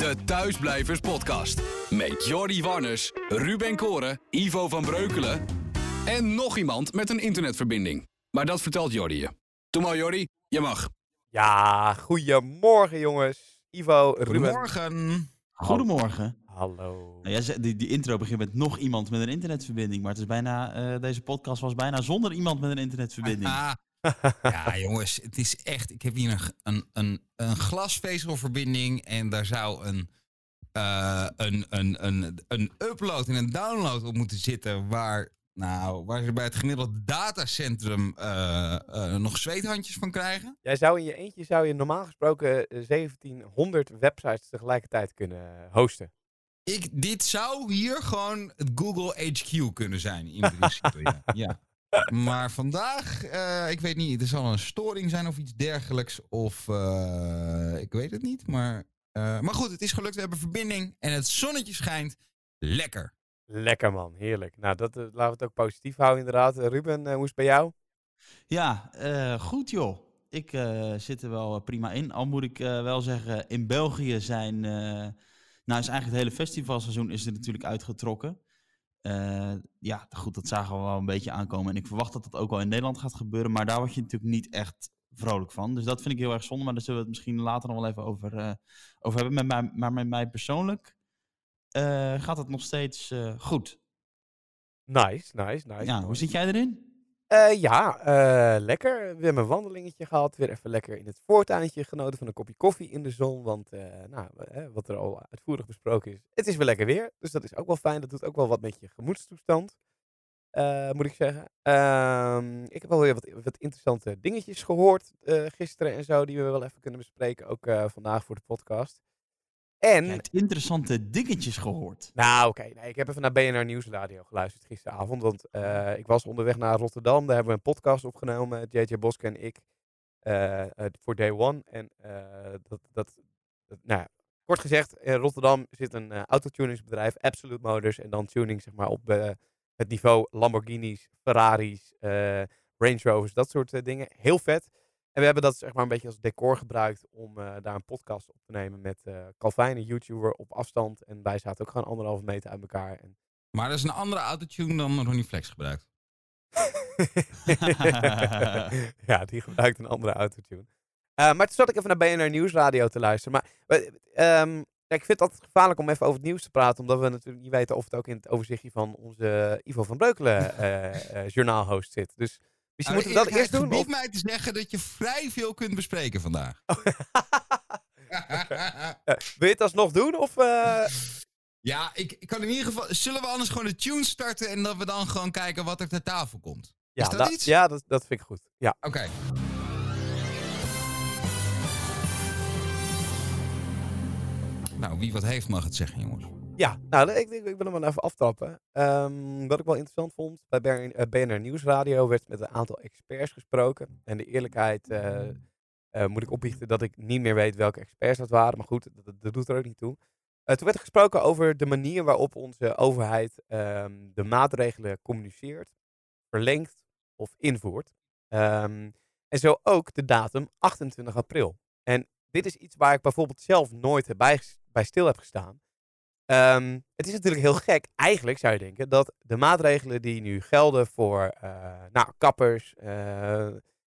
De Thuisblijvers Podcast. Met Jordi Warners, Ruben Koren, Ivo van Breukelen en nog iemand met een internetverbinding. Maar dat vertelt Jordi je. Doe maar Jordi, je mag. Ja, goedemorgen jongens. Ivo, Ruben. Goedemorgen. Goedemorgen. Hallo. Nou, jij zei- die, die intro begint met nog iemand met een internetverbinding. Maar het is bijna, eh, deze podcast was bijna zonder iemand met een internetverbinding. Ja, jongens, het is echt. Ik heb hier een, een, een, een glasvezelverbinding en daar zou een, eh, een, een, een, een upload en een download op moeten zitten. Waar, nou, waar ze bij het gemiddelde datacentrum eh, eh, nog zweethandjes van krijgen. Jij zou in je eentje zou je normaal gesproken eh, 1700 websites tegelijkertijd kunnen hosten. Ik, dit zou hier gewoon het Google HQ kunnen zijn, in principe. ja. ja. Maar vandaag, eh, ik weet niet, er zal een storing zijn of iets dergelijks. Of eh, ik weet het niet. Maar, eh, maar goed, het is gelukt. We hebben verbinding en het zonnetje schijnt. Lekker. Lekker man, heerlijk. Nou, dat, laten we het ook positief houden inderdaad. Ruben, hoe is het bij jou? Ja, eh, goed joh. Ik eh, zit er wel prima in. Al moet ik eh, wel zeggen, in België zijn... eh, nou is eigenlijk het hele festivalseizoen is er natuurlijk uitgetrokken. Eh, ja, goed, dat zagen we wel een beetje aankomen. En ik verwacht dat dat ook wel in Nederland gaat gebeuren. Maar daar word je natuurlijk niet echt vrolijk van. Dus dat vind ik heel erg zonde. Maar daar zullen we het misschien later nog wel even over, eh, over hebben. Met mij, maar met mij persoonlijk eh, gaat het nog steeds goed. Nice, nice, nice. Ja, hoe zit jij erin? Eh, ja, eh, lekker. We hebben een wandelingetje gehad. Weer even lekker in het voortuintje genoten van een kopje koffie in de zon. Want eh, nou, wat er al uitvoerig besproken is, het is weer lekker weer. Dus dat is ook wel fijn. Dat doet ook wel wat met je gemoedstoestand, moet ik zeggen. Ehm, ik heb wel weer wat, wat interessante dingetjes gehoord eh, gisteren en zo, die we wel even kunnen bespreken. Ook vandaag voor de podcast. En... Je hebt interessante dingetjes gehoord. Nou, oké. Nee, ik heb even naar BNR Nieuwsradio geluisterd gisteravond. Want eh, ik was onderweg naar Rotterdam. Daar hebben we een podcast opgenomen. JJ Boske en ik. eh, eh, voor Day One. En dat, dat, dat- nou ja, kort gezegd, in Rotterdam zit een autotuningsbedrijf, Absolute Motors. En dan tuning zeg maar op het niveau Lamborghinis, Ferraris, Range Rovers, dat soort dingen. Heel vet. En we hebben dat zeg maar een beetje als decor gebruikt om eh, daar een podcast op te nemen met eh Calvin, een YouTuber, op afstand. En wij zaten ook gewoon anderhalve meter uit elkaar. En Maar dat is een andere autotune dan Ronnie Flex gebruikt. ja, die gebruikt een andere autotune. Eh maar toen zat ik even naar BNR Nieuwsradio te luisteren. Maar eh, ehm, ja, ik vind het altijd gevaarlijk om even over het nieuws te praten. Omdat we natuurlijk niet weten of het ook in het overzichtje van onze Ivo van Breukelen journaalhost zit. Dus misschien moeten we dat eerst doen. Gebied Of... mij te zeggen dat je vrij veel kunt bespreken vandaag. Wil je het alsnog doen? Of, eh, Ja, ik, ik kan in ieder geval. Zullen we anders gewoon de tune starten en dat we dan gewoon kijken wat er ter tafel komt? ja, dat da- iets? Ja, dat, dat vind ik goed. Ja. Oké. Nou, wie wat heeft mag het zeggen, jongens. Ja, nou, ik, ik, ik wil hem wel even aftrappen. Ehm, wat ik wel interessant vond, bij BNR, eh, BNR Nieuwsradio werd met een aantal experts gesproken. En de eerlijkheid eh, eh, moet ik opbiechten dat ik niet meer weet welke experts dat waren. Maar goed, dat, doet er ook niet toe. Toen werd er gesproken over de manier waarop onze overheid ehm, de maatregelen communiceert, verlengt of invoert. Ehm, en zo ook de datum 28 april. En dit is iets waar ik bijvoorbeeld zelf nooit bij, bij stil heb gestaan. Ehm, het is natuurlijk heel gek. Eigenlijk zou je denken dat de maatregelen die nu gelden voor eh, nou, kappers, eh,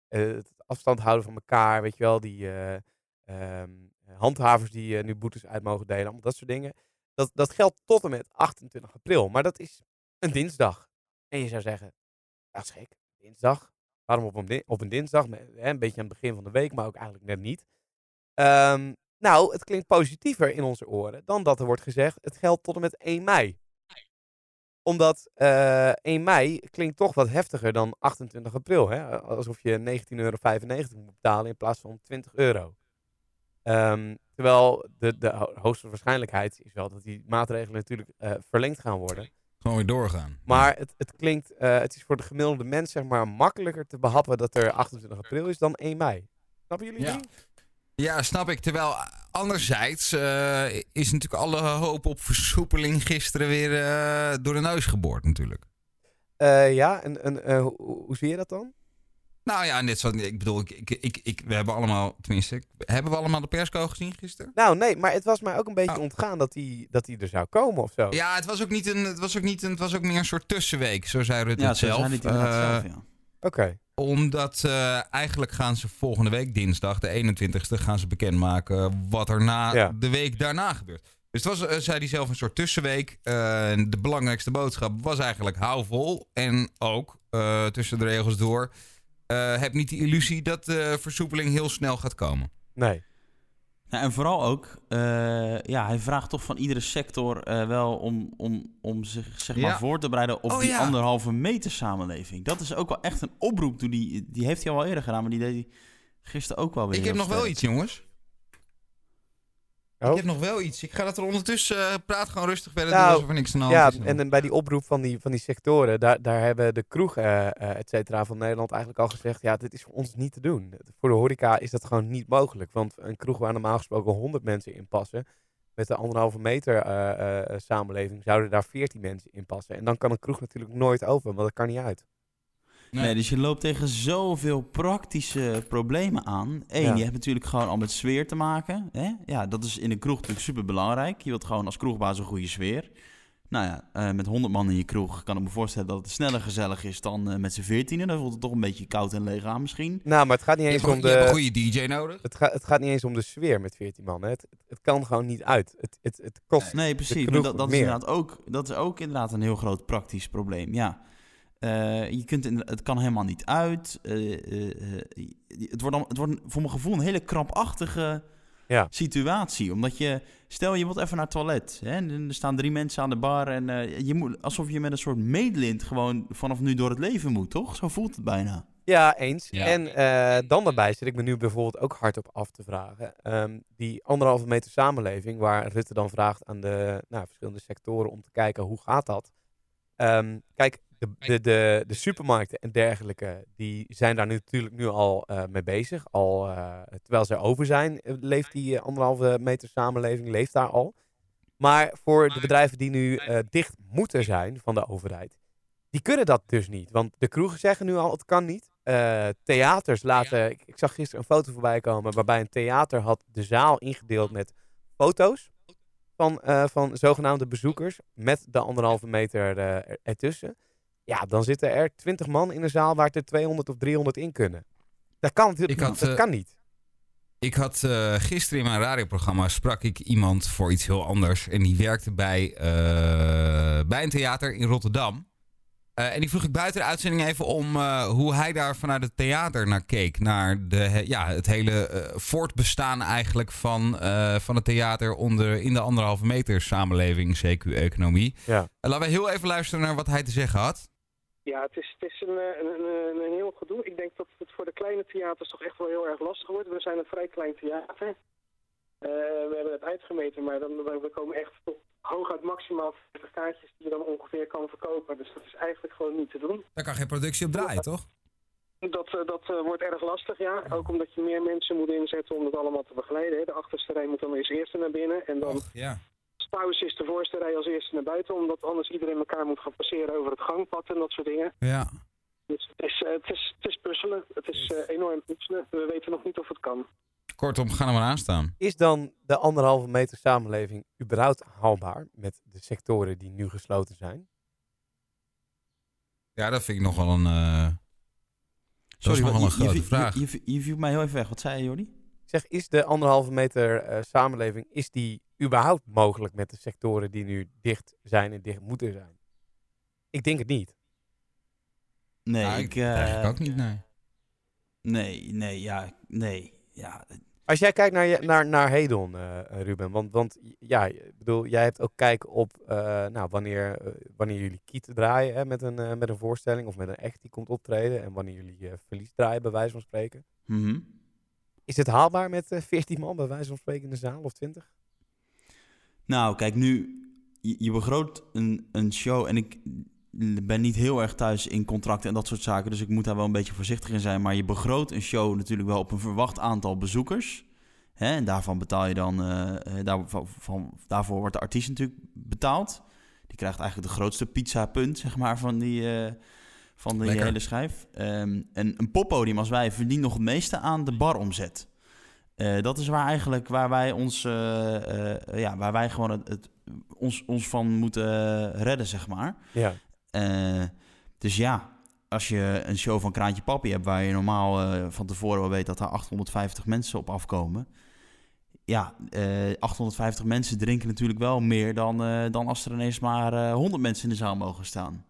het afstand houden van elkaar, weet je wel, die eh, ehm, handhavers die nu boetes uit mogen delen, allemaal dat soort dingen. Dat, dat geldt tot en met 28 april. Maar dat is een dinsdag. En je zou zeggen, dat is gek. Dinsdag. Waarom op een, op een dinsdag? Een beetje aan het begin van de week, maar ook eigenlijk net niet. Ehm, nou, het klinkt positiever in onze oren dan dat er wordt gezegd, het geldt tot en met 1 mei. Omdat eh 1 mei klinkt toch wat heftiger dan 28 april. Hè? Alsof je 19,95 euro moet betalen in plaats van 20 euro. Ehm, terwijl de, de ho- hoogste waarschijnlijkheid is wel dat die maatregelen natuurlijk eh, verlengd gaan worden. Gewoon weer doorgaan. Maar het, het klinkt, eh, het is voor de gemiddelde mens zeg maar makkelijker te behappen dat er 28 april is dan 1 mei. Snappen jullie Ja. die? Ja, snap ik. Terwijl anderzijds eh, is natuurlijk alle hoop op versoepeling gisteren weer eh, door de neus geboord natuurlijk. Eh, ja, en, en eh, hoe, hoe zie je dat dan? Nou ja, net zo. Ik bedoel, ik, ik, ik, ik- we hebben allemaal, tenminste, hebben we allemaal de persco gezien gisteren? Nou, nee, maar het was mij ook een beetje Oh. ontgaan dat hij dat die er zou komen of zo. Ja, het was ook niet een, het was ook niet een, het was ook meer een soort tussenweek, zo zei Rutte Ja, het zelf. Eh, zelf, ja. Oké. Omdat eh, eigenlijk gaan ze volgende week dinsdag, de 21ste, gaan ze bekendmaken wat er na Ja. de week daarna gebeurt. Dus het was, eh, zei hij zelf, een soort tussenweek. Eh, de belangrijkste boodschap was eigenlijk hou vol. En ook, tussen de regels door, heb niet de illusie dat de versoepeling heel snel gaat komen. Nee. Ja, en vooral ook, eh, ja, hij vraagt toch van iedere sector eh, wel om, om, om zich zeg maar, Ja. voor te bereiden op Oh, die ja. anderhalve meter samenleving. Dat is ook wel echt een oproep. Die, die, heeft hij al wel eerder gedaan, maar die deed hij gisteren ook wel weer. Ik heb nog wel iets, jongens. Oh. Ik heb nog wel iets. Ik ga dat er ondertussen, eh, praat gewoon rustig verder, Nou, alsof er niks aan de Ja, en dan bij die oproep van die, van die sectoren, daar, daar hebben de kroegen, eh, et cetera, van Nederland eigenlijk al gezegd, ja, dit is voor ons niet te doen. Voor de horeca is dat gewoon niet mogelijk. Want een kroeg waar normaal gesproken 100 mensen in passen, met de anderhalve meter samenleving, zouden daar 14 mensen in passen. En dan kan een kroeg natuurlijk nooit open, want dat kan niet uit. Nee. Nee, dus je loopt tegen zoveel praktische problemen aan. Eén, Ja. je hebt natuurlijk gewoon al met sfeer te maken. Hè? Ja, dat is in een kroeg natuurlijk super belangrijk. Je wilt gewoon als kroegbaas een goede sfeer. Nou ja, eh, met 100 man in je kroeg kan ik me voorstellen dat het sneller gezellig is dan eh, met z'n veertienen. Dan voelt het toch een beetje koud en leeg aan misschien. Nou, maar het gaat niet je, eens hebt, om je hebt een de... goede DJ nodig. Het, gaat het gaat niet eens om de sfeer met 14 man. Hè. Het, het kan gewoon niet uit. Het, het, het kost. Nee, precies. Maar kroeg dat, dat, is inderdaad ook, dat is ook inderdaad een heel groot praktisch probleem. Ja. Eh, je kunt in- het kan helemaal niet uit. Eh, eh, het, wordt dan, het wordt voor mijn gevoel een hele krampachtige Ja. situatie. Omdat je, stel je wilt even naar het toilet. Hè, en er staan drie mensen aan de bar. En eh, je moet, alsof je met een soort medelint gewoon vanaf nu door het leven moet, toch? Zo voelt het bijna. Ja, eens. Ja. En eh, dan daarbij zit ik me nu bijvoorbeeld ook hardop af te vragen. Ehm, die anderhalve meter samenleving, waar Rutte dan vraagt aan de nou, verschillende sectoren om te kijken hoe gaat dat. Ehm, kijk, de, de, de, de supermarkten en dergelijke, die zijn daar nu natuurlijk nu al eh, mee bezig. Al, eh, terwijl ze over zijn, eh, leeft die anderhalve meter samenleving leeft daar al. Maar voor de bedrijven die nu dicht moeten zijn van de overheid, die kunnen dat dus niet. Want de kroegen zeggen nu al, het kan niet. Theaters laten... Ik, ik zag gisteren een foto voorbij komen waarbij een theater had de zaal ingedeeld met foto's van, van zogenaamde bezoekers met de anderhalve meter ertussen. Ja, dan zitten er twintig man in een zaal waar er 200 of 300 in kunnen. Dat kan natuurlijk Dat eh, kan niet. Ik had eh, gisteren in mijn radioprogramma sprak ik iemand voor iets heel anders. En die werkte bij, eh, bij een theater in Rotterdam. En die vroeg ik buiten de uitzending even om hoe hij daar vanuit het theater naar keek. Naar de, ja, het hele voortbestaan eigenlijk van, van het theater onder, in de anderhalve meter samenleving, CQ-economie. Ja. En laten we heel even luisteren naar wat hij te zeggen had. Ja, het is, het is een, eh, een, een, een heel gedoe. Ik denk dat het voor de kleine theaters toch echt wel heel erg lastig wordt. We zijn een vrij klein theater. Eh, we hebben het uitgemeten, maar dan, we komen echt tot hooguit maximaal 40 kaartjes die je dan ongeveer kan verkopen. Dus dat is eigenlijk gewoon niet te doen. Daar kan geen productie op draaien, toch? Dat, eh, dat wordt erg lastig, ja. Ook omdat je meer mensen moet inzetten om het allemaal te begeleiden. Hè. De achterste rij moet dan als eerste naar binnen. En dan ja. Pauze is de voorste rij als eerste naar buiten. Omdat anders iedereen elkaar moet gaan passeren over het gangpad en dat soort dingen. Ja. Dus het is, eh, het is, het is puzzelen. Het is eh, enorm puzzelen. We weten nog niet of het kan. Kortom, ga er maar aan staan. Is dan de anderhalve meter samenleving überhaupt haalbaar met de sectoren die nu gesloten zijn? Ja, dat vind ik nog wel een, eh, dat is nog wat- wel een grote je, vraag. Je, je, je viel mij heel even weg. Wat zei je, Jordi? Ik zeg, is de anderhalve meter eh, samenleving, is die überhaupt mogelijk met de sectoren die nu dicht zijn en dicht moeten zijn? Ik denk het niet. Nee, Ja, ik... Eigenlijk ook niet, nee. Nee, nee, ja, nee. Ja, Als jij kijkt naar, je, naar, naar Hedon, eh, Ruben, want, want ja, ik bedoel, jij hebt ook kijk op eh, nou, wanneer, wanneer jullie kieten draaien hè, met, een, met een voorstelling of met een act die komt optreden en wanneer jullie eh, verlies draaien, bij wijze van spreken. mhm. Is het haalbaar met eh 14 man, bij wijze van spreken, in de zaal of 20? Nou, kijk, nu, je, begroot een, een show en ik ben niet heel erg thuis in contracten en dat soort zaken, dus ik moet daar wel een beetje voorzichtig in zijn. Maar je begroot een show natuurlijk wel op een verwacht aantal bezoekers. Hè, en daarvan betaal je dan, eh, eh, van, daarvoor wordt de artiest natuurlijk betaald. Die krijgt eigenlijk de grootste pizza punt, zeg maar, van die, eh, van Lekker. hele schijf. Ehm, en een poppodium als wij verdient nog het meeste aan de baromzet. Eh, dat is waar eigenlijk waar wij ons, eh, eh, ja, waar wij gewoon het, het- ons, ons van moeten redden, zeg maar. Ja. Dus ja, als je een show van Kraantje Papi hebt... waar je normaal van tevoren wel weet dat daar 850 mensen op afkomen... Ja, eh 850 mensen drinken natuurlijk wel meer dan, dan als er ineens maar eh 100 mensen in de zaal mogen staan.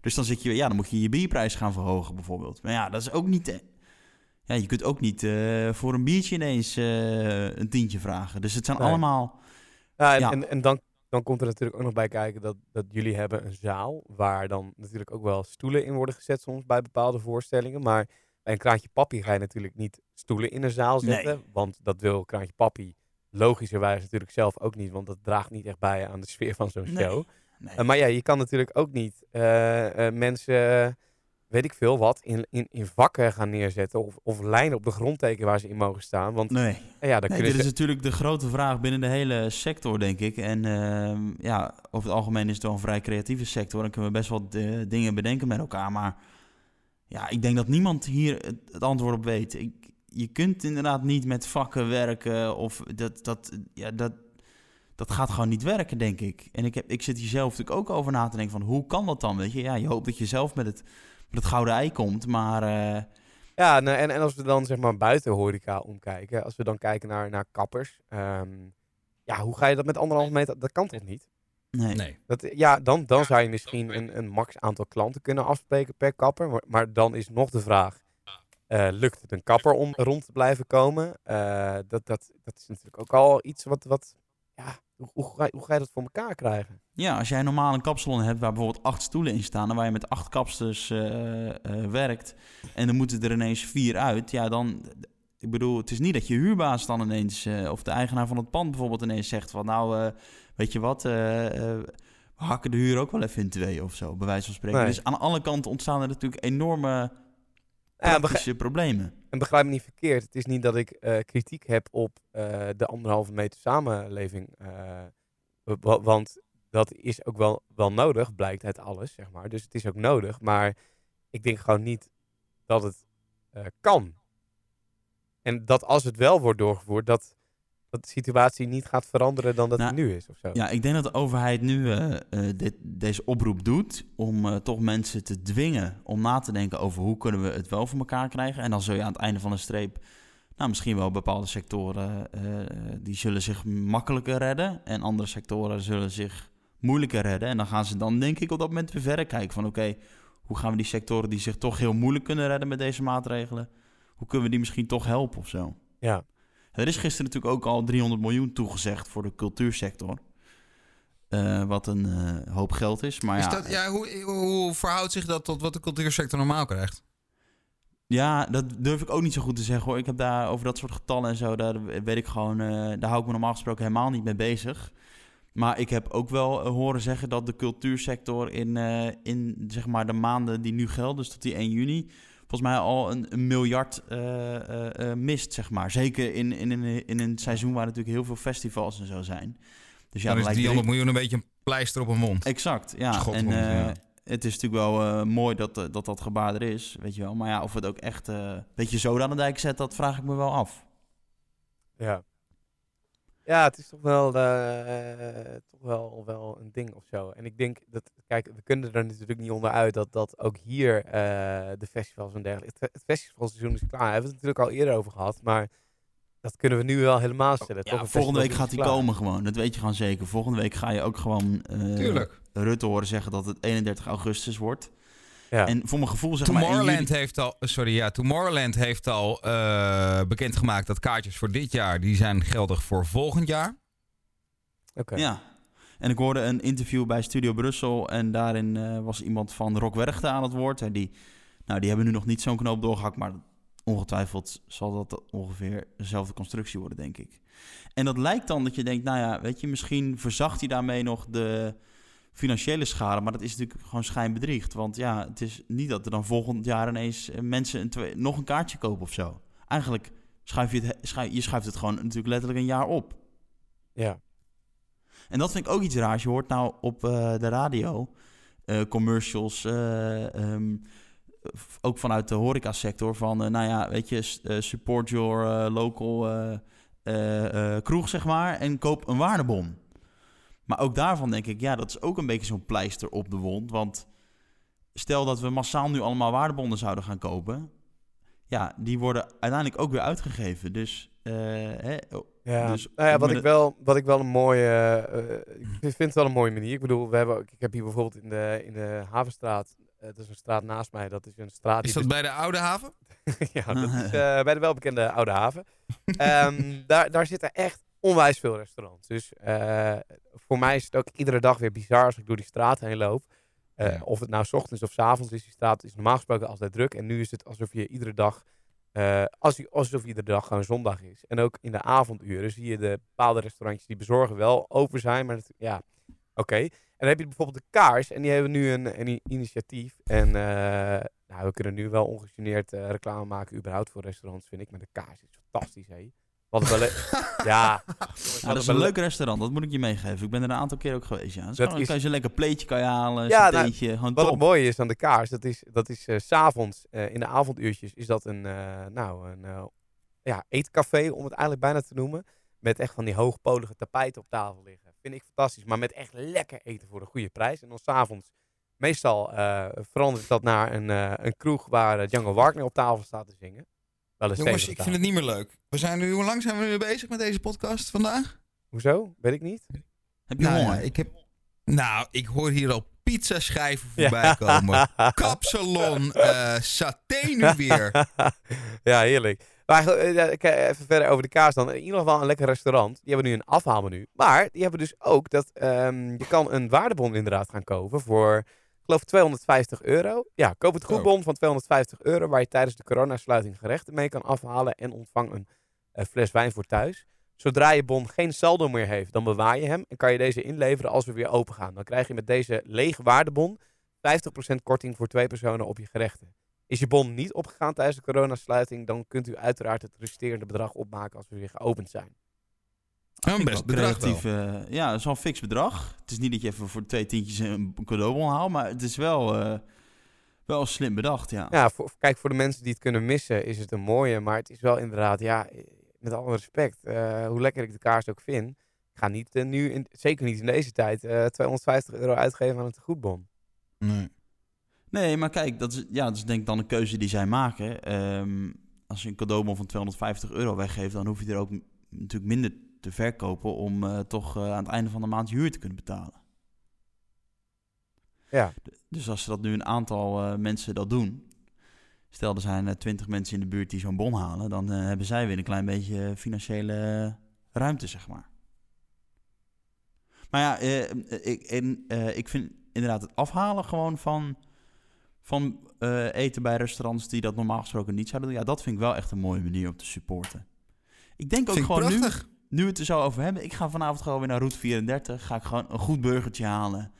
Dus dan zit je, ja, dan moet je je bierprijs gaan verhogen bijvoorbeeld. Maar ja, dat is ook niet. eh, Ja, je kunt ook niet eh, voor een biertje ineens eh, een tientje vragen. Dus het zijn Nee. allemaal. Ja, en, Ja. en, en dan, dan komt er natuurlijk ook nog bij kijken dat, dat jullie hebben een zaal waar dan natuurlijk ook wel stoelen in worden gezet soms bij bepaalde voorstellingen. Maar bij een kraantje papi ga je natuurlijk niet stoelen in een zaal Nee. zetten, want dat wil kraantje papi logischerwijs natuurlijk zelf ook niet, want dat draagt niet echt bij aan de sfeer van zo'n show. Nee. Eh, maar ja, je kan natuurlijk ook niet eh, eh, mensen, weet ik veel wat, in, in, in vakken gaan neerzetten of, of lijnen op de grond tekenen waar ze in mogen staan. Want nee. eh, ja, dan Nee, dit is natuurlijk de grote vraag binnen de hele sector, denk ik. En ehm, ja, over het algemeen is het wel een vrij creatieve sector. En kunnen we best wel dingen bedenken met elkaar. Maar ja, ik denk dat niemand hier het, het antwoord op weet. Ik, je kunt inderdaad niet met vakken werken. Of dat, dat, ja, dat, dat gaat gewoon niet werken, denk ik. En ik, heb, ik zit hier zelf natuurlijk ook over na te denken van hoe kan dat dan? Weet je, ja, je hoopt dat je zelf met het, met het gouden ei komt. Maar eh, Ja, nou, en, en als we dan zeg maar buiten horeca omkijken, als we dan kijken naar, naar kappers, ehm, ja, hoe ga je dat met anderhalve meter? Dat kan toch niet? nee. Nee. Dat, ja, dan, dan zou je misschien een, een max aantal klanten kunnen afspreken per kapper. Maar, maar dan is nog de vraag, eh, lukt het een kapper om rond te blijven komen? Eh, dat, dat, dat is natuurlijk ook al iets wat, wat ja, hoe, ga, je- hoe ga je dat voor elkaar krijgen? Ja, als jij normaal een kapsalon hebt waar bijvoorbeeld acht stoelen in staan... en waar je met acht kapsters eh, eh, werkt... en dan moeten er ineens vier uit... ja, dan... Ik bedoel, het is niet dat je huurbaas dan ineens... eh, of de eigenaar van het pand bijvoorbeeld ineens zegt van... nou, weet je wat... we hakken de huur ook wel even in twee of zo, bij wijze van spreken. Nee. Dus aan alle kanten ontstaan er natuurlijk enorme Ja, praktische problemen. En begrijp me niet verkeerd, het is niet dat ik eh, kritiek heb op eh, de anderhalve meter samenleving. eh, wa- want dat is ook wel, wel nodig, blijkt uit alles, zeg maar. Dus het is ook nodig, maar ik denk gewoon niet dat het kan. En dat als het wel wordt doorgevoerd, dat, dat de situatie niet gaat veranderen dan dat Nou, het nu is of zo. Ja, ik denk dat de overheid nu eh, eh, dit, deze oproep doet om eh, toch mensen te dwingen om na te denken over hoe kunnen we het wel voor elkaar krijgen. En dan zul je aan het einde van de streep, nou misschien wel bepaalde sectoren, die zullen zich makkelijker redden en andere sectoren zullen zich moeilijker redden. En dan gaan ze dan denk ik op dat moment weer verder kijken van oké, hoe gaan we die sectoren die zich toch heel moeilijk kunnen redden met deze maatregelen, hoe kunnen we die misschien toch helpen of zo. Ja. Er is gisteren natuurlijk ook al 300 miljoen toegezegd voor de cultuursector. Eh, wat een eh, hoop geld is. Maar Is ja, dat, ja hoe, hoe verhoudt zich dat tot wat de cultuursector normaal krijgt? ja, dat durf ik ook niet zo goed te zeggen hoor. Ik heb daar over dat soort getallen en zo, daar weet ik gewoon, eh, daar hou ik me normaal gesproken helemaal niet mee bezig. Maar ik heb ook wel horen zeggen dat de cultuursector in, in zeg maar de maanden die nu gelden, dus tot die 1 juni, volgens mij al een, een miljard eh, eh, eh, mist, zeg maar. Zeker in, in, in, in een seizoen waar natuurlijk heel veel festivals en zo zijn. Dus ja, dan is lijkt 300 drie- miljoen een beetje een pleister op een mond. Exact, ja. Schot en eh, ja. het is natuurlijk wel eh, mooi dat, dat dat gebaar er is, weet je wel. Maar ja, of het ook echt eh dat je zoden aan de dijk zet, dat vraag ik me wel af. Ja. Ja, het is toch wel, eh, toch wel, wel een ding of zo. En ik denk dat, kijk, we kunnen er natuurlijk niet onderuit dat, dat ook hier eh, de festivals en dergelijke. Het, het festivalseizoen is klaar, daar hebben we het natuurlijk al eerder over gehad. Maar dat kunnen we nu wel helemaal stellen. toch? Ja, Een volgende week gaat hij komen gewoon. Dat weet je gewoon zeker. Volgende week ga je ook gewoon eh. Rutte horen zeggen dat het 31 augustus wordt. Ja. En voor mijn gevoel zeg maar... Tomorrowland juli- heeft al, sorry, ja, Tomorrowland heeft al eh, bekendgemaakt dat kaartjes voor dit jaar, die zijn geldig voor volgend jaar. Oké. Ja. En ik hoorde een interview bij Studio Brussel en daarin eh, was iemand van Rock Werchter aan het woord. En die, nou, die hebben nu nog niet zo'n knoop doorgehakt, maar ongetwijfeld zal dat ongeveer dezelfde constructie worden, denk ik. En dat lijkt dan dat je denkt, nou ja, weet je, misschien verzacht hij daarmee nog de financiële schade, maar dat is natuurlijk gewoon schijnbedriegt. Want ja, het is niet dat er dan volgend jaar ineens eh, mensen een twee, nog een kaartje kopen of zo. Eigenlijk schuif je het, schuif, je schuift het gewoon natuurlijk letterlijk een jaar op. Ja. En dat vind ik ook iets raars. Je hoort nou op eh, de radio eh, commercials, eh, ehm, ook vanuit de horecasector van, nou ja, weet je, support your local kroeg, zeg maar, en koop een waardebon. Maar ook daarvan denk ik, ja, dat is ook een beetje zo'n pleister op de wond, want stel dat we massaal nu allemaal waardebonnen zouden gaan kopen, ja, die worden uiteindelijk ook weer uitgegeven. Dus, eh, hè, oh, Ja, Dus nou ja, wat, ik het- wel, wat ik wel een mooie. eh, eh, ik vind het wel een mooie manier. Ik bedoel, we hebben, ook- ik heb hier bijvoorbeeld in de, in de Havenstraat. eh, dat is een straat naast mij. Dat is een straat. Is die dat bij de Oude Haven? ja, dat is eh, bij de welbekende Oude Haven. Ehm, daar, daar zitten echt onwijs veel restaurants. Dus eh, voor mij is het ook iedere dag weer bizar als ik door die straat heen loop. Eh, Ja. Of het nou 's ochtends of 's avonds is, die straat is normaal gesproken altijd druk. En nu is het alsof je iedere dag, eh, als alsof iedere dag gewoon zondag is. En ook in de avonduren zie je de bepaalde restaurantjes die bezorgen wel open zijn. Maar dat, ja, oké. En dan heb je bijvoorbeeld de Kaars. En die hebben nu een, een initiatief. En nou, we kunnen nu wel ongegeneerd reclame maken überhaupt voor restaurants, vind ik. Maar de Kaars is fantastisch, hé. Wat een ja. Nou, dat is een een leuk restaurant, dat moet ik je meegeven. Ik ben er een aantal keer ook geweest, ja. Dus Dat gewoon, is- kan je zo'n lekker pleetje kan je halen, Ja, nou, theetje, gewoon Wat top. het mooie is aan de kaars, dat is, dat is eh, s s'avonds, eh in de avonduurtjes, is dat een, eh, nou, een eh, ja, eetcafé, om het eigenlijk bijna te noemen. Met echt van die hoogpolige tapijten op tafel liggen. Vind ik fantastisch, maar met echt lekker eten voor een goede prijs. En dan s'avonds, meestal eh, verandert dat naar een, eh, een kroeg waar Django Wagner op tafel staat te zingen. Wel Jongens, ik vind het niet meer leuk. We zijn nu, hoe lang zijn we nu bezig met deze podcast vandaag? Hoezo? Weet ik niet. Heb je Nou, ja, honger? ik heb, nou, ik hoor hier al pizzaschijven voorbij komen. Kapsalon, eh saté nu weer. ja, heerlijk. Maar eh, eh, even verder over de kaas dan. In ieder geval een lekker restaurant. Die hebben nu een afhaalmenu. Maar die hebben dus ook dat ehm, je kan een waardebon inderdaad gaan kopen voor, geloof 250 euro. Ja, koop het goedbon van 250 euro waar je tijdens de coronasluiting gerechten mee kan afhalen en ontvang een eh, fles wijn voor thuis. Zodra je bon geen saldo meer heeft, dan bewaar je hem en kan je deze inleveren als we weer open gaan. Dan krijg je met deze lege waardebon 50% korting voor twee personen op je gerechten. Is je bon niet opgegaan tijdens de coronasluiting, dan kunt u uiteraard het resterende bedrag opmaken als we weer geopend zijn. Een best bedrag wel. eh, ja, dat is wel een fix bedrag. Het is niet dat je even voor twee tientjes een cadeaubon haalt, maar het is wel, eh, wel slim bedacht, ja. Ja, voor, kijk, voor de mensen die het kunnen missen, is het een mooie. Maar het is wel inderdaad, ja, met alle respect, eh, hoe lekker ik de kaars ook vind. Ik ga niet nu, in, zeker niet in deze tijd, eh 250 euro uitgeven aan een tegoedbon. Nee. Nee, maar kijk, dat is, ja, dat is denk ik dan een keuze die zij maken. Ehm, als je een cadeaubon van 250 euro weggeeft, dan hoef je er ook natuurlijk minder te verkopen om eh, toch eh, aan het einde van de maand je huur te kunnen betalen. Ja. Dus als dat nu een aantal eh, mensen dat doen, stel er zijn twintig mensen in de buurt die zo'n bon halen, dan hebben zij weer een klein beetje financiële ruimte, zeg maar. Maar ja, eh, ik, eh, ik vind inderdaad het afhalen gewoon van, van eh, eten bij restaurants die dat normaal gesproken niet zouden doen. Ja, dat vind ik wel echt een mooie manier om te supporten. Ik denk ook gewoon nu, prachtig. Nu we het er zo over hebben. Ik ga vanavond gewoon weer naar Route 34. Ga ik gewoon een goed burgertje halen.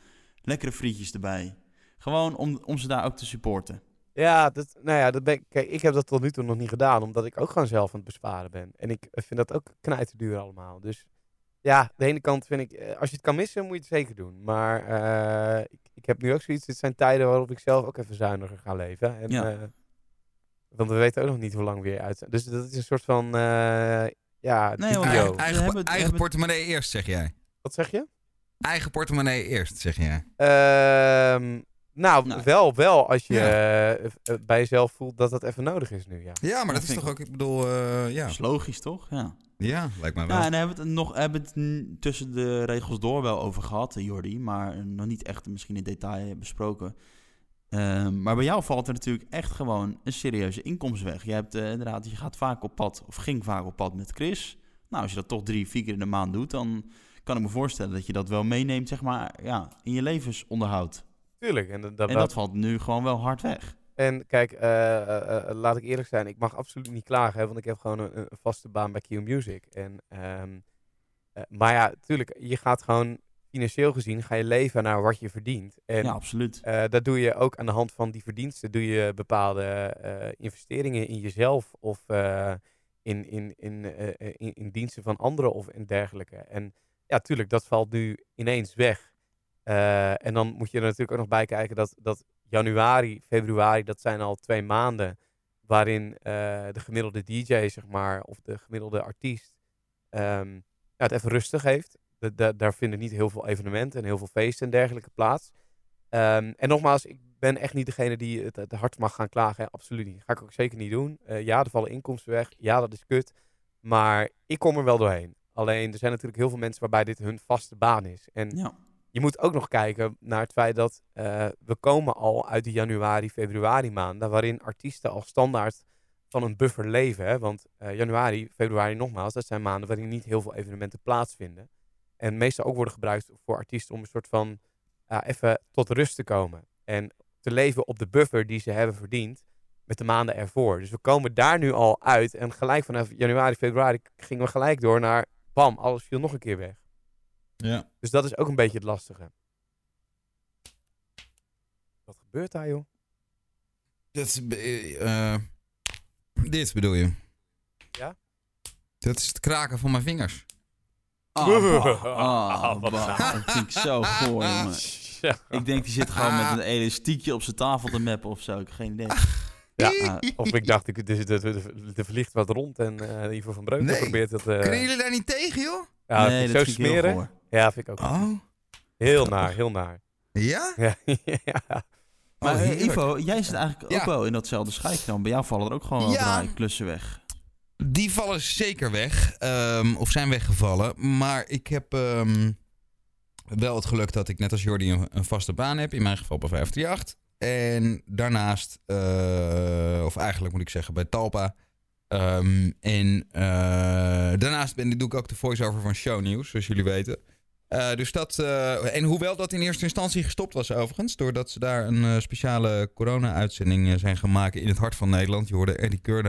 Lekkere frietjes erbij. Gewoon om, om ze daar ook te supporten. Ja, dat, nou ja, dat ben ik, kijk, ik heb dat tot nu toe nog niet gedaan, omdat ik ook gewoon zelf aan het besparen ben. En ik vind dat ook knijterduur allemaal. Dus ja, de ene kant vind ik, eh, als je het kan missen, moet je het zeker doen. Maar eh, ik, ik heb nu ook zoiets, dit zijn tijden waarop ik zelf ook even zuiniger ga leven. En, Ja. eh, want we weten ook nog niet hoe lang we weer uit zijn. Dus dat is een soort van, eh, ja, Nee, want dubio. Eigen, We eigen, hebben het- we eigen hebben- portemonnee eerst, zeg jij. Wat zeg je? Eigen portemonnee eerst, zeg jij. Ehm, nou, Nou. wel, wel als je Ja. eh, eh, bij jezelf voelt dat dat even nodig is nu, ja. Ja, maar dat is toch ik ook, ik bedoel, eh, ja. Dat is logisch, toch? Ja. Ja, lijkt mij wel. Ja, en daar hebben we het nog hebben we het tussen de regels door wel over gehad, eh, Jordi. Maar nog niet echt misschien in detail besproken. Ehm, maar bij jou valt er natuurlijk echt gewoon een serieuze inkomstenweg. Je hebt eh, inderdaad, je gaat vaak op pad, of ging vaak op pad met Chris. Nou, als je dat toch drie, vier keer in de maand doet, dan kan ik me voorstellen dat je dat wel meeneemt, zeg maar, ja, in je levensonderhoud. Tuurlijk. En, dat, dat, En dat valt nu gewoon wel hard weg. En kijk, eh, eh, laat ik eerlijk zijn, ik mag absoluut niet klagen, hè, want ik heb gewoon een, een vaste baan bij Q Music. En, ehm, eh, maar ja, tuurlijk, je gaat gewoon financieel gezien, ga je leven naar wat je verdient. En ja, absoluut. eh, dat doe je ook aan de hand van die verdiensten, doe je bepaalde eh, investeringen in jezelf of eh, in, in, in, eh, eh, in, in diensten van anderen of en dergelijke. En ja, tuurlijk, dat valt nu ineens weg. Eh, en dan moet je er natuurlijk ook nog bij kijken dat, dat januari, februari, dat zijn al twee maanden waarin eh, de gemiddelde DJ, zeg maar, of de gemiddelde artiest ehm, ja, het even rustig heeft. Da- da- daar vinden niet heel veel evenementen en heel veel feesten en dergelijke plaats. Ehm, en nogmaals, ik ben echt niet degene die het, het hardst mag gaan klagen. hè. Absoluut niet. Ga ik ook zeker niet doen. Eh, ja, er vallen inkomsten weg. Ja, dat is kut. Maar ik kom er wel doorheen. Alleen, er zijn natuurlijk heel veel mensen waarbij dit hun vaste baan is. En Ja. je moet ook nog kijken naar het feit dat eh, we komen al uit de januari, februari maanden, waarin artiesten al standaard van een buffer leven. Hè? Want eh, januari, februari nogmaals, dat zijn maanden waarin niet heel veel evenementen plaatsvinden. En meestal ook worden gebruikt voor artiesten om een soort van even tot rust te komen. En te leven op de buffer die ze hebben verdiend met de maanden ervoor. Dus we komen daar nu al uit. En gelijk vanaf januari, februari gingen we gelijk door naar, bam, alles viel nog een keer weg. Ja. Dus dat is ook een beetje het lastige. Wat gebeurt daar, joh? Dat is, eh, eh, dit bedoel je? Ja? Dat is het kraken van mijn vingers. Ah. Ah. Dat vind ik zo goor. Ja. Ik denk die zit gewoon met een elastiekje op zijn tafel te mappen of zo. Ik heb geen idee. Ja, Ah, Of ik dacht, ik- er, vliegt wat rond en eh Ivo van Breukelen Nee. probeert dat... eh Kunnen jullie daar niet tegen, joh? ja, nee, dat zo vind ik smeren. Ja, vind ik ook. Oh. Heel naar, heel naar. Ja? Ja, ja. Maar Oh, eh. Ivo, jij zit eigenlijk ook wel in datzelfde schuitje dan. Bij jou vallen er ook gewoon wel klussen weg. Die vallen zeker weg. ehm, of zijn weggevallen. Maar ik heb ehm, wel het geluk dat ik net als Jordi een, vaste baan heb. In mijn geval bij 538. En daarnaast, eh, of eigenlijk moet ik zeggen bij Talpa. Ehm, en eh, daarnaast ben, doe ik ook de voice-over van Shownieuws, zoals jullie weten. Eh, dus dat, en hoewel dat in eerste instantie gestopt was overigens, doordat ze daar een speciale corona-uitzending zijn gemaakt in het hart van Nederland. Je hoorde Eddie Keur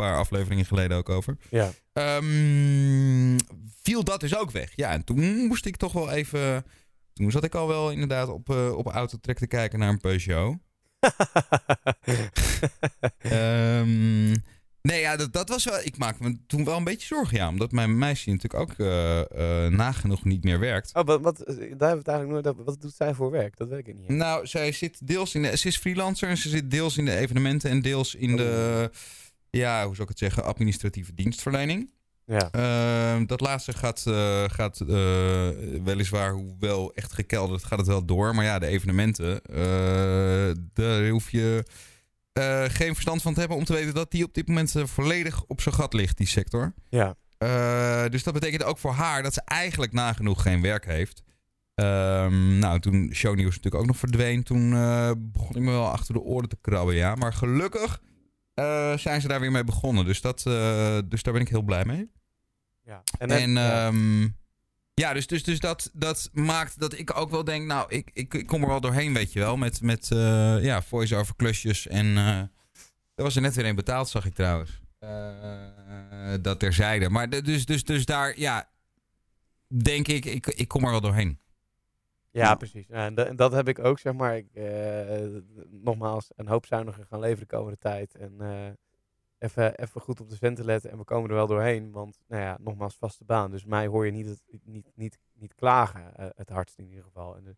paar afleveringen geleden ook over. ja. Ehm, viel dat dus ook weg. Ja, en toen moest ik toch wel even... Toen zat ik al wel inderdaad op, eh op autotrek te kijken naar een Peugeot. Ehm, nee, ja, dat, dat was wel... Ik maakte me toen wel een beetje zorgen, ja. Omdat mijn meisje natuurlijk ook eh, eh, nagenoeg niet meer werkt. oh, wat, wat, daar hebben we het eigenlijk nooit. Wat doet zij voor werk? Dat weet ik niet. Nou, zij zit deels in de... Ze is freelancer en ze zit deels in de evenementen en deels in de... Ja, hoe zou ik het zeggen? Administratieve dienstverlening. Ja. Ehm, dat laatste gaat, eh, gaat eh, weliswaar, hoewel echt gekelderd, gaat het wel door. Maar ja, de evenementen, eh, daar hoef je geen verstand van te hebben om te weten dat die op dit moment volledig op zijn gat ligt, die sector. Ja. Dus dat betekent ook voor haar dat ze eigenlijk nagenoeg geen werk heeft. Ehm, nou, toen shownieuws natuurlijk ook nog verdween, toen begon ik me wel achter de oren te krabben, ja. Maar gelukkig eh, zijn ze daar weer mee begonnen. Dus, dat, eh, dus daar ben ik heel blij mee. ja. En, En, ja. ehm, ja, dus, dus, dus dat, dat maakt dat ik ook wel denk, nou, ik, ik, ik kom er wel doorheen, weet je wel. Met, met eh, ja, voice-over klusjes. En er was er net weer een betaald, zag ik trouwens. Dat terzijde. Maar dus, dus, dus daar, ja, denk ik, ik, ik kom er wel doorheen. Ja, precies. En, da- en dat heb ik ook, zeg maar. Ik, eh, nogmaals, een hoop zuiniger gaan leveren de komende tijd. En eh, even, even goed op de centen letten. En we komen er wel doorheen. Want, nou ja, nogmaals, vaste baan. Dus mij hoor je niet, het, niet, niet, niet klagen, eh, het hardst in ieder geval. En er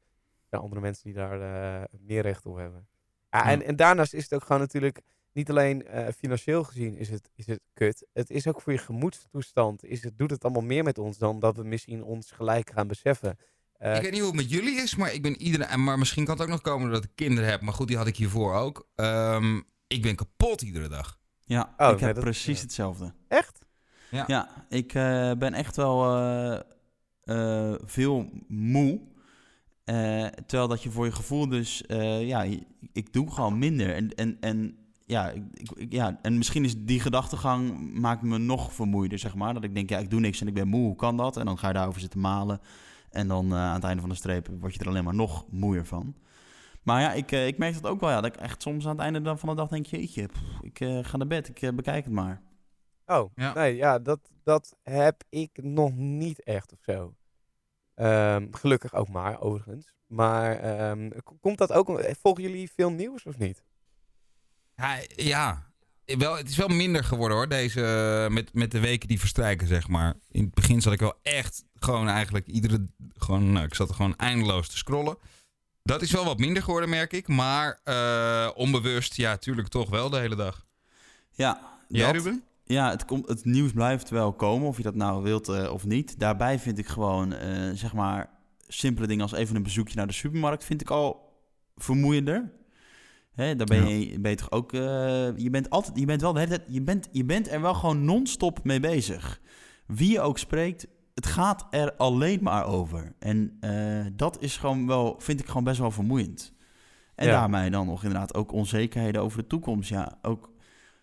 zijn andere mensen die daar meer recht op hebben. Ja, Ja. En, en daarnaast is het ook gewoon natuurlijk... Niet alleen financieel gezien is het, is het kut. Het is ook voor je gemoedstoestand. Is het, doet het allemaal meer met ons dan dat we misschien ons gelijk gaan beseffen. Eh, ik weet niet hoe het met jullie is, maar ik ben iedereen. Maar misschien kan het ook nog komen doordat ik kinderen heb. Maar goed, die had ik hiervoor ook. Ehm, ik ben kapot iedere dag. Ja, Oh, ik nee, heb dat- precies ja. hetzelfde. Echt? Ja. Ja, ik eh, ben echt wel eh, eh, veel moe. Eh, terwijl dat je voor je gevoel dus, eh, ja, ik, ik doe gewoon minder. En, en, en, ja, ik, ik- ja, en misschien is die gedachtegang maakt me nog vermoeider, zeg maar. Dat ik denk, ja, ik doe niks en ik ben moe, hoe kan dat? En dan ga je daarover zitten malen. En dan eh, aan het einde van de streep word je er alleen maar nog moeier van. Maar ja, ik, eh, ik merk dat ook wel, ja. Dat ik echt soms aan het einde van de dag denk, jeetje, pff, ik eh, ga naar bed, ik eh, bekijk het maar. Oh, Ja. nee, ja, dat, dat heb ik nog niet echt of zo. Ehm, gelukkig ook maar, overigens. Maar ehm, komt dat ook... Volgen jullie veel nieuws of niet? Ja, ja. Wel, het is wel minder geworden hoor, deze, eh, met, met de weken die verstrijken, zeg maar. In het begin zat ik wel echt gewoon eigenlijk iedere, gewoon, nou, ik zat er gewoon eindeloos te scrollen. Dat is wel wat minder geworden, merk ik. Maar eh, onbewust, ja, tuurlijk toch wel de hele dag. Ja, Jij, dat- Ruben? Ja, het, komt, het nieuws blijft wel komen, of je dat nou wilt eh, of niet. Daarbij vind ik gewoon, zeg maar, simpele dingen als even een bezoekje naar de supermarkt, vind ik al vermoeiender. Hè, daar ben je, ben je toch ook, eh, je bent altijd, je bent wel de hele tijd, je bent, je bent er wel gewoon non-stop mee bezig. Wie je ook spreekt, het gaat er alleen maar over. En eh, dat is gewoon wel, vind ik gewoon best wel vermoeiend. En Ja. daarmee dan nog inderdaad ook onzekerheden over de toekomst. Ja, ook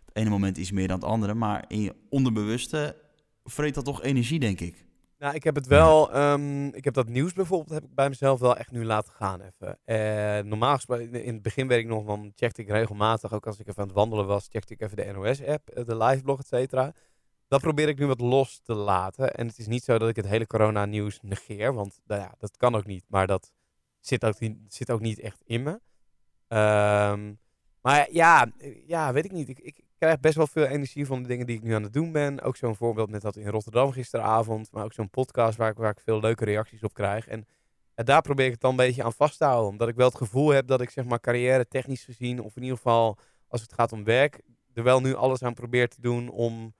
het ene moment is meer dan het andere, maar in je onderbewuste vreet dat toch energie, denk ik. Nou, ik heb het wel. ehm, ik heb dat nieuws bijvoorbeeld heb ik bij mezelf wel echt nu laten gaan even. Eh, normaal gesproken, in het begin weet ik nog, dan checkte ik regelmatig, ook als ik even aan het wandelen was, checkte ik even de NOS-app, eh, de liveblog, et cetera. Dat probeer ik nu wat los te laten. En het is niet zo dat ik het hele corona-nieuws negeer, want nou ja, dat kan ook niet. Maar dat zit ook, niet- zit ook niet echt in me. Ehm, maar ja, ja, weet ik niet. Ik, ik krijg best wel veel energie van de dingen die ik nu aan het doen ben. Ook zo'n voorbeeld met dat in Rotterdam gisteravond. Maar ook zo'n podcast waar ik, waar ik veel leuke reacties op krijg. En ja, daar probeer ik het dan een beetje aan vast te houden. Omdat ik wel het gevoel heb dat ik zeg maar carrière technisch gezien... of in ieder geval als het gaat om werk... er wel nu alles aan probeer te doen om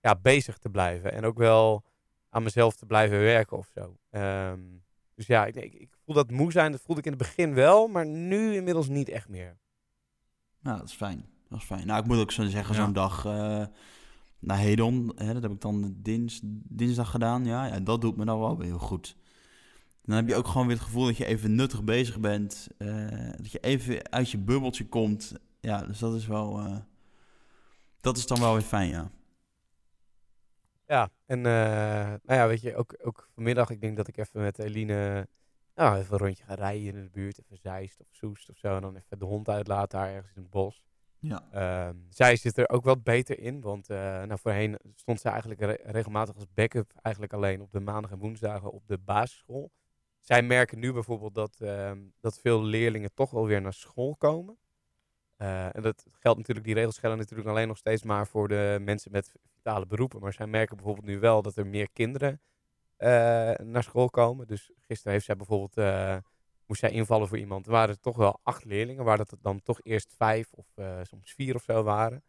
ja, bezig te blijven. En ook wel aan mezelf te blijven werken of zo. Ehm, dus ja, ik, ik, ik voel dat moe zijn. Dat voelde ik in het begin wel. Maar nu inmiddels niet echt meer. Ja, dat is fijn. Dat is fijn. Nou, ik moet ook zo zeggen, Ja. zo'n dag eh, naar Hedon, hè, dat heb ik dan dins, dinsdag gedaan. Ja, ja, dat doet me dan wel weer heel goed. Dan heb je ook gewoon weer het gevoel dat je even nuttig bezig bent. eh, dat je even uit je bubbeltje komt. Ja, dus dat is wel... eh, dat is dan wel weer fijn, ja. Ja, en nou ja, weet je, ook, ook vanmiddag, ik denk dat ik even met Eline, nou, even een rondje ga rijden in de buurt, even Zeist of Soest of zo, en dan even de hond uitlaten daar ergens in het bos. Ja, Ehm, zij zit er ook wat beter in, want eh, nou, voorheen stond ze eigenlijk re- regelmatig als backup eigenlijk alleen op de maandag en woensdagen op de basisschool. Zij merken nu bijvoorbeeld dat, ehm, dat veel leerlingen toch wel weer naar school komen. Eh, en dat geldt natuurlijk, die regels gelden natuurlijk alleen nog steeds maar voor de mensen met vitale beroepen. Maar zij merken bijvoorbeeld nu wel dat er meer kinderen eh, naar school komen. Dus gisteren heeft zij bijvoorbeeld, moest zij invallen voor iemand. Er waren toch wel acht leerlingen, waar dat dan toch eerst vijf of eh, soms vier of zo waren.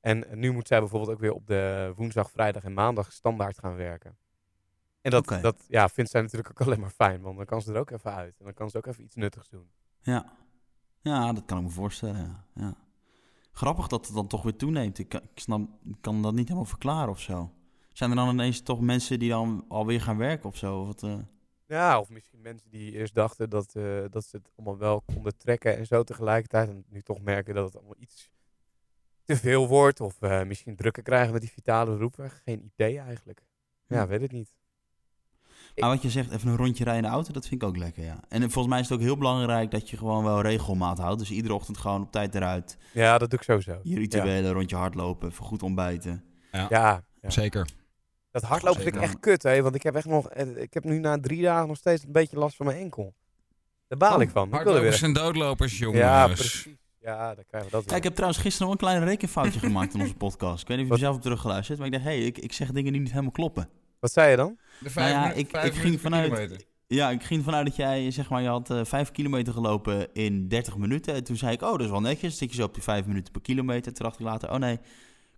En nu moet zij bijvoorbeeld ook weer op de woensdag, vrijdag en maandag standaard gaan werken. En dat, dat ja, vindt zij natuurlijk ook alleen maar fijn, want dan kan ze er ook even uit. En dan kan ze ook even iets nuttigs doen. ja. Ja, dat kan ik me voorstellen, ja. ja. Grappig dat het dan toch weer toeneemt. Ik, kan- ik, snap, ik kan dat niet helemaal verklaren of zo. Zijn er dan ineens toch mensen die dan alweer gaan werken of zo? Wat, eh? Ja, of misschien mensen die eerst dachten dat, eh, dat ze het allemaal wel konden trekken en zo tegelijkertijd. En nu toch merken dat het allemaal iets te veel wordt. Of eh, misschien drukker krijgen met die vitale beroepen. Geen idee eigenlijk. Ja, Hm. weet het niet. Maar wat je zegt, even een rondje rijden in de auto, dat vind ik ook lekker, ja. En volgens mij is het ook heel belangrijk dat je gewoon wel regelmaat houdt. Dus iedere ochtend gewoon op tijd eruit. Ja, dat doe ik sowieso. Je rituelen, rondje hardlopen, even goed ontbijten. Ja, ja. Zeker. Dat hardlopen vind ik echt kut, hè. Want ik heb echt nog, eh, ik heb nu na drie dagen nog steeds een beetje last van mijn enkel. Daar baal ik van. Ik wil er Hardlopers weer... en doodlopers, jongens. Ja, precies. Ja, dan krijgen we dat Ja, ik weer. heb trouwens gisteren nog een klein rekenfoutje gemaakt in onze podcast. Ik weet niet of je zelf hebt teruggeluisterd, maar ik dacht, hé, hey, ik, ik zeg dingen die niet helemaal kloppen. Wat zei je dan? De Nou ja, ik- vijf ik ging minuten per vanuit- kilometer. Ja, ik ging vanuit dat jij, zeg maar, je had eh, vijf kilometer gelopen in 30 minuten. En toen zei ik, oh, dat is wel netjes. Zit je zo op die vijf minuten per kilometer. Toen dacht ik later, oh nee,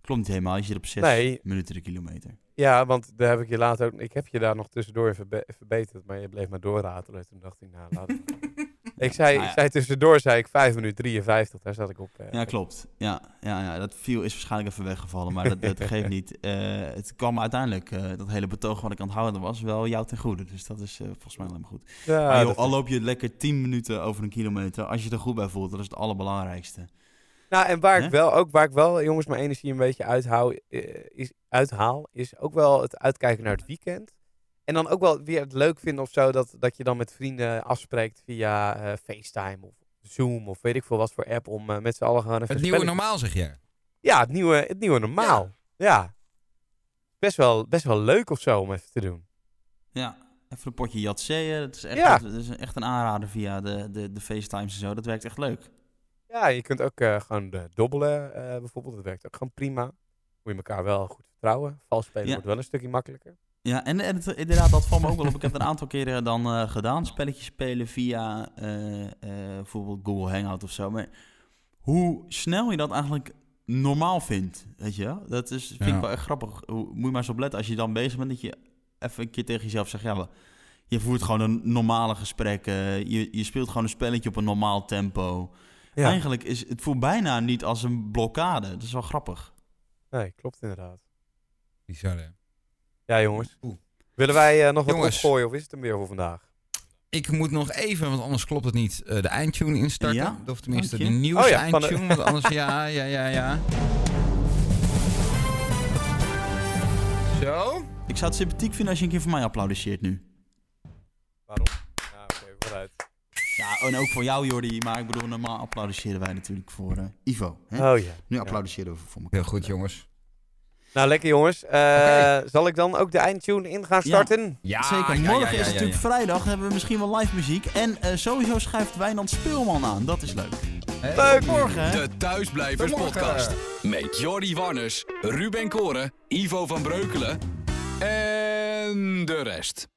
klopt niet helemaal. Je zit op zes Nee. minuten de kilometer. Ja, want daar heb ik je later ook... Ik heb je daar nog tussendoor even be- verbeterd, maar je bleef maar doorratelen. Toen dacht ik, nou, laat Ik zei, Nou ja. ik zei tussendoor, zei ik 5 minuten 53. Daar zat ik op. eh. Ja, klopt. Ja, ja, ja, dat viel is waarschijnlijk even weggevallen, maar dat, dat geeft niet. Eh, het kwam uiteindelijk, eh, dat hele betoog wat ik aan het houden was, wel jou ten goede. Dus dat is volgens mij helemaal goed. Ja, maar joh, dat- al loop je lekker 10 minuten over een kilometer, als je er goed bij voelt, dat is het allerbelangrijkste. Nou, en waar Hè? ik wel ook, waar ik wel, jongens, mijn energie een beetje uithaal, eh, is, uithaal, is ook wel het uitkijken naar het weekend. En dan ook wel weer het leuk vinden of zo, dat, dat je dan met vrienden afspreekt via eh, FaceTime of Zoom of weet ik veel wat voor app, om eh, met z'n allen even Het nieuwe normaal, zeg jij. Ja, het nieuwe, het nieuwe normaal. Ja. Best, wel, best wel leuk of zo om even te doen. Ja, even een potje jatseeën, dat is echt, Ja. dat is echt een aanrader via de, de, de FaceTimes en zo, dat werkt echt leuk. Ja, je kunt ook eh, gewoon eh, dobbelen eh, bijvoorbeeld. Dat werkt ook gewoon prima. Moet je elkaar wel goed vertrouwen. Vals spelen Ja. wordt wel een stukje makkelijker. Ja, en, en het- inderdaad, dat valt me ook wel op. Ik heb het een aantal keren dan eh, gedaan. Spelletjes spelen via eh, eh, bijvoorbeeld Google Hangout of zo. Maar hoe snel je dat eigenlijk normaal vindt, weet je wel? Dat is, vind Ja. ik wel echt grappig. Hoe, moet je maar eens op letten als je dan bezig bent, dat je even een keer tegen jezelf zegt... Ja, je voert gewoon een normale gesprek. eh, je, je speelt gewoon een spelletje op een normaal tempo. Ja, Eigenlijk is het voelt bijna niet als een blokkade. Dat is wel grappig. nee, klopt inderdaad. Bizar, hè? Ja, jongens. Oeh. Willen wij eh, nog wat opgooien of is het hem weer voor vandaag? Ik moet nog even, want anders klopt het niet, eh, de eindtune instarten. Ja? Of tenminste de nieuws Oh ja, van de- eindtune. Want anders, ja, ja, ja, ja. Zo. Ik zou het sympathiek vinden als je een keer voor mij applaudisseert nu. Waarom? Ja, oké, vooruit. Ja, en ook voor jou, Jordi. Maar ik bedoel, normaal applaudisseren wij natuurlijk voor eh, Ivo. Hè? Oh ja. Nu Ja. applaudisseren we voor elkaar. Heel goed, jongens. Nou, lekker jongens. Eh. Zal ik dan ook de eindtune in gaan starten? Ja, Zeker. ja, Morgen ja, ja, is het natuurlijk vrijdag. Hebben we misschien wel live muziek. En eh, sowieso schrijft Wijnand Speelman aan. Dat is leuk. Hè? Leuk. Morgen, hè? De Thuisblijvers Tot podcast. Met Jordi Warners, Ruben Koren, Ivo van Breukelen en de rest.